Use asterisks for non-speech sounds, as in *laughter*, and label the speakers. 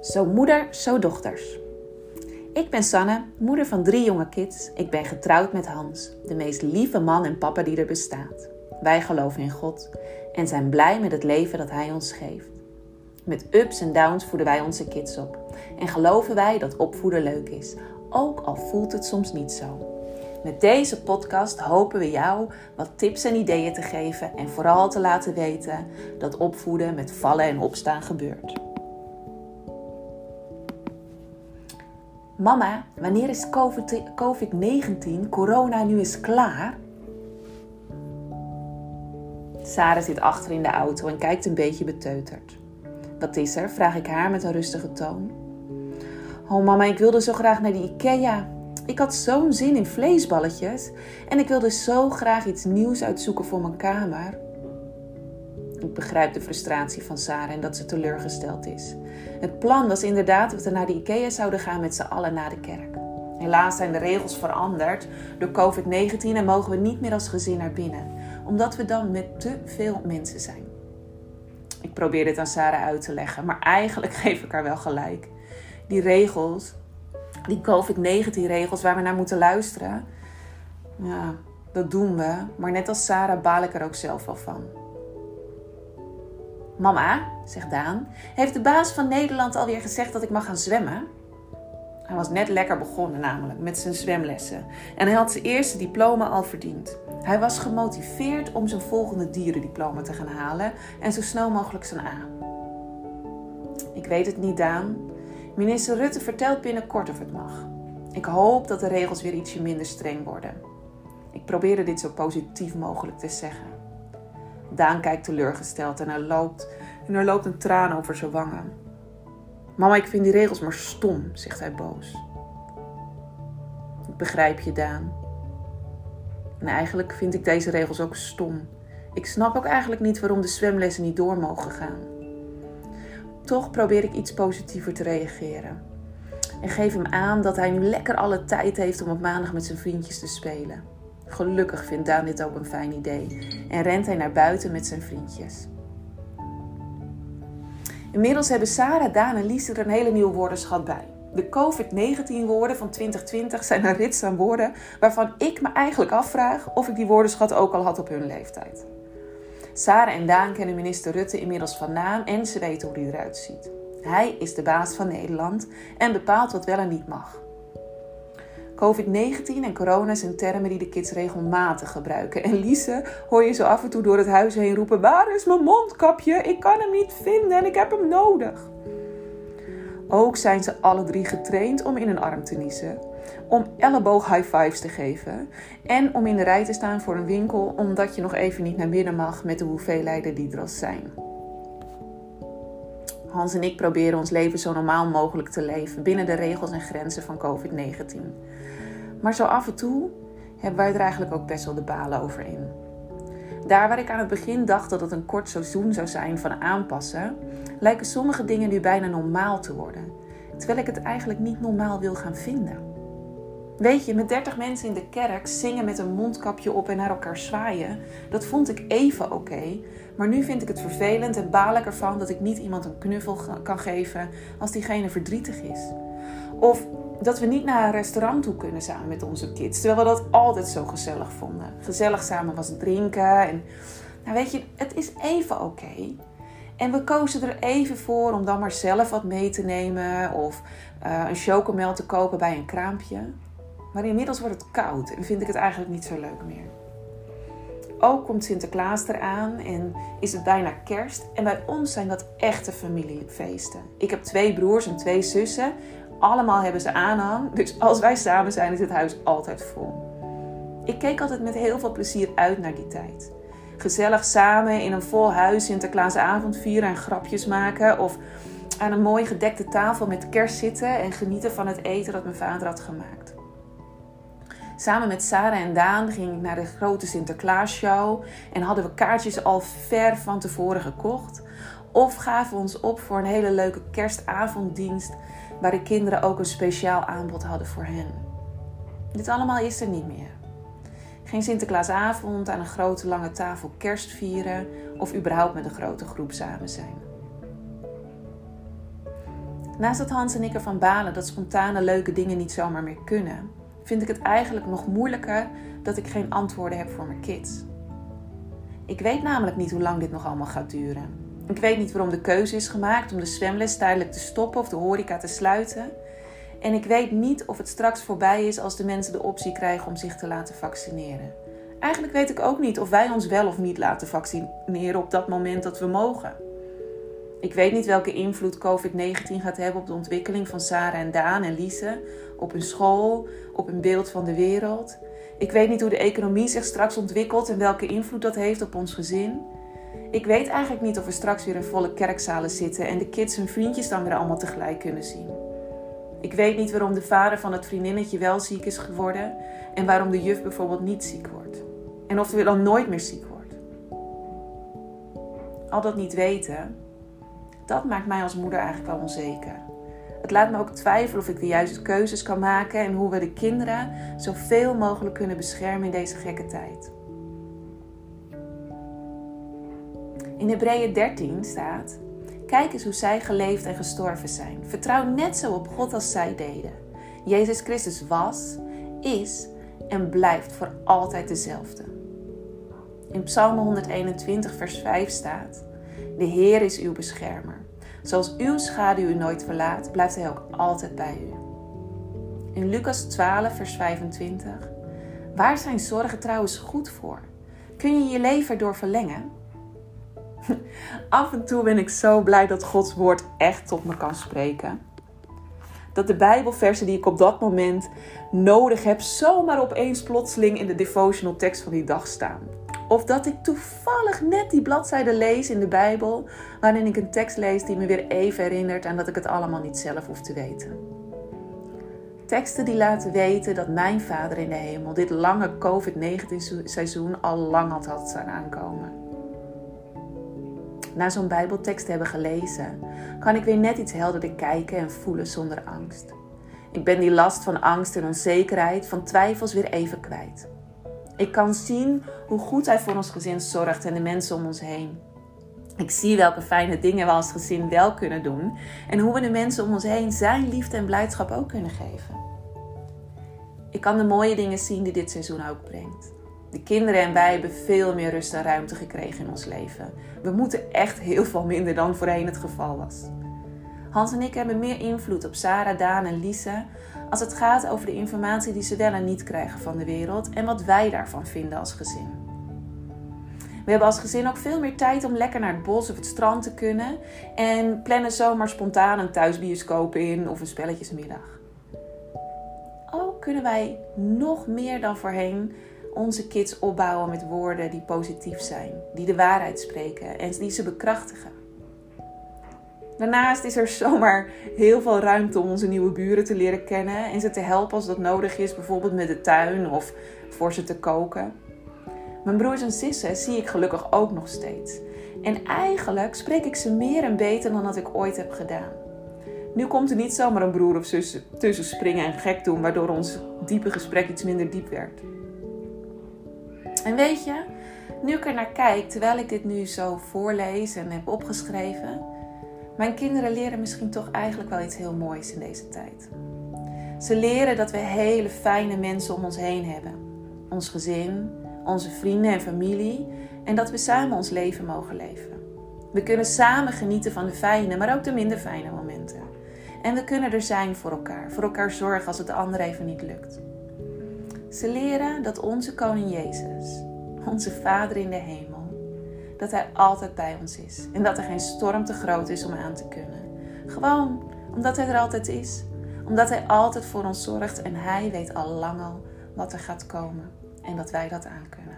Speaker 1: Zo moeder, zo dochters. Ik ben Sanne, moeder van drie jonge kids. Ik ben getrouwd met Hans, de meest lieve man en papa die er bestaat. Wij geloven in God en zijn blij met het leven dat Hij ons geeft. Met ups en downs voeden wij onze kids op. En geloven wij dat opvoeden leuk is, ook al voelt het soms niet zo. Met deze podcast hopen we jou wat tips en ideeën te geven en vooral te laten weten dat opvoeden met vallen en opstaan gebeurt. Mama, wanneer is COVID-19, corona nu eens klaar? Sarah zit achter in de auto en kijkt een beetje beteuterd. Wat is er? vraag ik haar met een rustige toon. Oh mama, ik wilde zo graag naar die IKEA. Ik had zo'n zin in vleesballetjes en ik wilde zo graag iets nieuws uitzoeken voor mijn kamer. Ik begrijp de frustratie van Sarah en dat ze teleurgesteld is. Het plan was inderdaad dat we naar de IKEA zouden gaan met z'n allen naar de kerk. Helaas zijn de regels veranderd door COVID-19 en mogen we niet meer als gezin naar binnen, omdat we dan met te veel mensen zijn. Ik probeer dit aan Sarah uit te leggen, maar eigenlijk *laughs* geef ik haar wel gelijk. Die regels, die COVID-19-regels waar we naar moeten luisteren, ja, dat doen we. Maar net als Sarah baal ik er ook zelf wel van. Mama, zegt Daan, heeft de baas van Nederland alweer gezegd dat ik mag gaan zwemmen? Hij was net lekker begonnen namelijk met zijn zwemlessen. En hij had zijn eerste diploma al verdiend. Hij was gemotiveerd om zijn volgende dierendiploma te gaan halen en zo snel mogelijk zijn A. Ik weet het niet, Daan. Minister Rutte vertelt binnenkort of het mag. Ik hoop dat de regels weer ietsje minder streng worden. Ik probeerde dit zo positief mogelijk te zeggen. Daan kijkt teleurgesteld en er loopt, en er loopt een traan over zijn wangen. Mama, ik vind die regels maar stom, zegt hij boos. Ik begrijp je, Daan. En eigenlijk vind ik deze regels ook stom. Ik snap ook eigenlijk niet waarom de zwemlessen niet door mogen gaan. Toch probeer ik iets positiever te reageren. En geef hem aan dat hij nu lekker alle tijd heeft om op maandag met zijn vriendjes te spelen. Gelukkig vindt Daan dit ook een fijn idee en rent hij naar buiten met zijn vriendjes. Inmiddels hebben Sarah, Daan en Lies er een hele nieuwe woordenschat bij. De COVID-19 woorden van 2020 zijn een rits aan woorden waarvan ik me eigenlijk afvraag of ik die woordenschat ook al had op hun leeftijd. Sarah en Daan kennen minister Rutte inmiddels van naam en ze weten hoe hij eruit ziet. Hij is de baas van Nederland en bepaalt wat wel en niet mag. COVID-19 en corona zijn termen die de kids regelmatig gebruiken. En Lise hoor je zo af en toe door het huis heen roepen: Waar is mijn mondkapje? Ik kan hem niet vinden en ik heb hem nodig. Ook zijn ze alle drie getraind om in een arm te niezen, om elleboog high fives te geven en om in de rij te staan voor een winkel omdat je nog even niet naar binnen mag met de hoeveelheden die er al zijn. Hans en ik proberen ons leven zo normaal mogelijk te leven binnen de regels en grenzen van COVID-19. Maar zo af en toe hebben wij er eigenlijk ook best wel de balen over in. Daar waar ik aan het begin dacht dat het een kort seizoen zou zijn van aanpassen, lijken sommige dingen nu bijna normaal te worden. Terwijl ik het eigenlijk niet normaal wil gaan vinden. Weet je, met 30 mensen in de kerk zingen met een mondkapje op en naar elkaar zwaaien, dat vond ik even oké. maar nu vind ik het vervelend en baal ik ervan dat ik niet iemand een knuffel kan geven als diegene verdrietig is. Of dat we niet naar een restaurant toe kunnen samen met onze kids. Terwijl we dat altijd zo gezellig vonden. Gezellig samen was drinken. En nou weet je, het is even oké. En we kozen er even voor om dan maar zelf wat mee te nemen. Of uh, een chocomel te kopen bij een kraampje. Maar inmiddels wordt het koud en vind ik het eigenlijk niet zo leuk meer. Ook komt Sinterklaas eraan en is het bijna kerst. En bij ons zijn dat echte familiefeesten. Ik heb twee broers en twee zussen. Allemaal hebben ze aanhang. Dus als wij samen zijn, is het huis altijd vol. Ik keek altijd met heel veel plezier uit naar die tijd. Gezellig samen in een vol huis Sinterklaasavond vieren en grapjes maken. Of aan een mooi gedekte tafel met kerst zitten en genieten van het eten dat mijn vader had gemaakt. Samen met Sarah en Daan ging ik naar de grote Sinterklaasshow en hadden we kaartjes al ver van tevoren gekocht. Of gaven we ons op voor een hele leuke kerstavonddienst waar de kinderen ook een speciaal aanbod hadden voor hen. Dit allemaal is er niet meer. Geen Sinterklaasavond aan een grote lange tafel kerst vieren of überhaupt met een grote groep samen zijn. Naast dat Hans en ik ervan balen dat spontane leuke dingen niet zomaar meer kunnen, vind ik het eigenlijk nog moeilijker dat ik geen antwoorden heb voor mijn kids. Ik weet namelijk niet hoe lang dit nog allemaal gaat duren. Ik weet niet waarom de keuze is gemaakt om de zwemles tijdelijk te stoppen of de horeca te sluiten. En ik weet niet of het straks voorbij is als de mensen de optie krijgen om zich te laten vaccineren. Eigenlijk weet ik ook niet of wij ons wel of niet laten vaccineren op dat moment dat we mogen. Ik weet niet welke invloed COVID-19 gaat hebben op de ontwikkeling van Sarah en Daan en Lise, op hun school, op hun beeld van de wereld. Ik weet niet hoe de economie zich straks ontwikkelt en welke invloed dat heeft op ons gezin. Ik weet eigenlijk niet of we straks weer in volle kerkzalen zitten en de kids hun vriendjes dan weer allemaal tegelijk kunnen zien. Ik weet niet waarom de vader van het vriendinnetje wel ziek is geworden en waarom de juf bijvoorbeeld niet ziek wordt. En of hij dan nooit meer ziek wordt. Al dat niet weten, dat maakt mij als moeder eigenlijk wel onzeker. Het laat me ook twijfelen of ik de juiste keuzes kan maken en hoe we de kinderen zoveel mogelijk kunnen beschermen in deze gekke tijd. In Hebreeën 13 staat: Kijk eens hoe zij geleefd en gestorven zijn. Vertrouw net zo op God als zij deden. Jezus Christus was, is en blijft voor altijd dezelfde. In Psalm 121, vers 5 staat: De Heer is uw beschermer. Zoals uw schaduw u nooit verlaat, blijft hij ook altijd bij u. In Lucas 12, vers 25. Waar zijn zorgen trouwens goed voor? Kun je je leven door verlengen? *laughs* Af en toe ben ik zo blij dat Gods woord echt tot me kan spreken. Dat de Bijbelversen die ik op dat moment nodig heb, zomaar opeens plotseling in de devotional tekst van die dag staan. Of dat ik toevallig net die bladzijde lees in de Bijbel, waarin ik een tekst lees die me weer even herinnert aan dat ik het allemaal niet zelf hoef te weten. Teksten die laten weten dat mijn Vader in de hemel dit lange COVID-19 seizoen al lang had had aankomen. Na zo'n Bijbeltekst te hebben gelezen, kan ik weer net iets helderder kijken en voelen zonder angst. Ik ben die last van angst en onzekerheid, van twijfels weer even kwijt. Ik kan zien hoe goed Hij voor ons gezin zorgt en de mensen om ons heen. Ik zie welke fijne dingen we als gezin wel kunnen doen en hoe we de mensen om ons heen Zijn liefde en blijdschap ook kunnen geven. Ik kan de mooie dingen zien die dit seizoen ook brengt. De kinderen en wij hebben veel meer rust en ruimte gekregen in ons leven. We moeten echt heel veel minder dan voorheen het geval was. Hans en ik hebben meer invloed op Sarah, Daan en Lise als het gaat over de informatie die ze wel en niet krijgen van de wereld en wat wij daarvan vinden als gezin. We hebben als gezin ook veel meer tijd om lekker naar het bos of het strand te kunnen en plannen zomaar spontaan een thuisbioscoop in of een spelletjesmiddag. Ook kunnen wij nog meer dan voorheen onze kids opbouwen met woorden die positief zijn, die de waarheid spreken en die ze bekrachtigen. Daarnaast is er zomaar heel veel ruimte om onze nieuwe buren te leren kennen en ze te helpen als dat nodig is, bijvoorbeeld met de tuin of voor ze te koken. Mijn broers en zussen zie ik gelukkig ook nog steeds. En eigenlijk spreek ik ze meer en beter dan dat ik ooit heb gedaan. Nu komt er niet zomaar een broer of zus tussen springen en gek doen, waardoor ons diepe gesprek iets minder diep werd. En weet je, nu ik er naar kijk, terwijl ik dit nu zo voorlees en heb opgeschreven, mijn kinderen leren misschien toch eigenlijk wel iets heel moois in deze tijd. Ze leren dat we hele fijne mensen om ons heen hebben. Ons gezin, onze vrienden en familie en dat we samen ons leven mogen leven. We kunnen samen genieten van de fijne, maar ook de minder fijne momenten. En we kunnen er zijn voor elkaar, voor elkaar zorgen als het de ander even niet lukt. Ze leren dat onze koning Jezus, onze Vader in de hemel, dat Hij altijd bij ons is en dat er geen storm te groot is om aan te kunnen. Gewoon omdat Hij er altijd is, omdat Hij altijd voor ons zorgt en Hij weet al lang al wat er gaat komen en dat wij dat aan kunnen.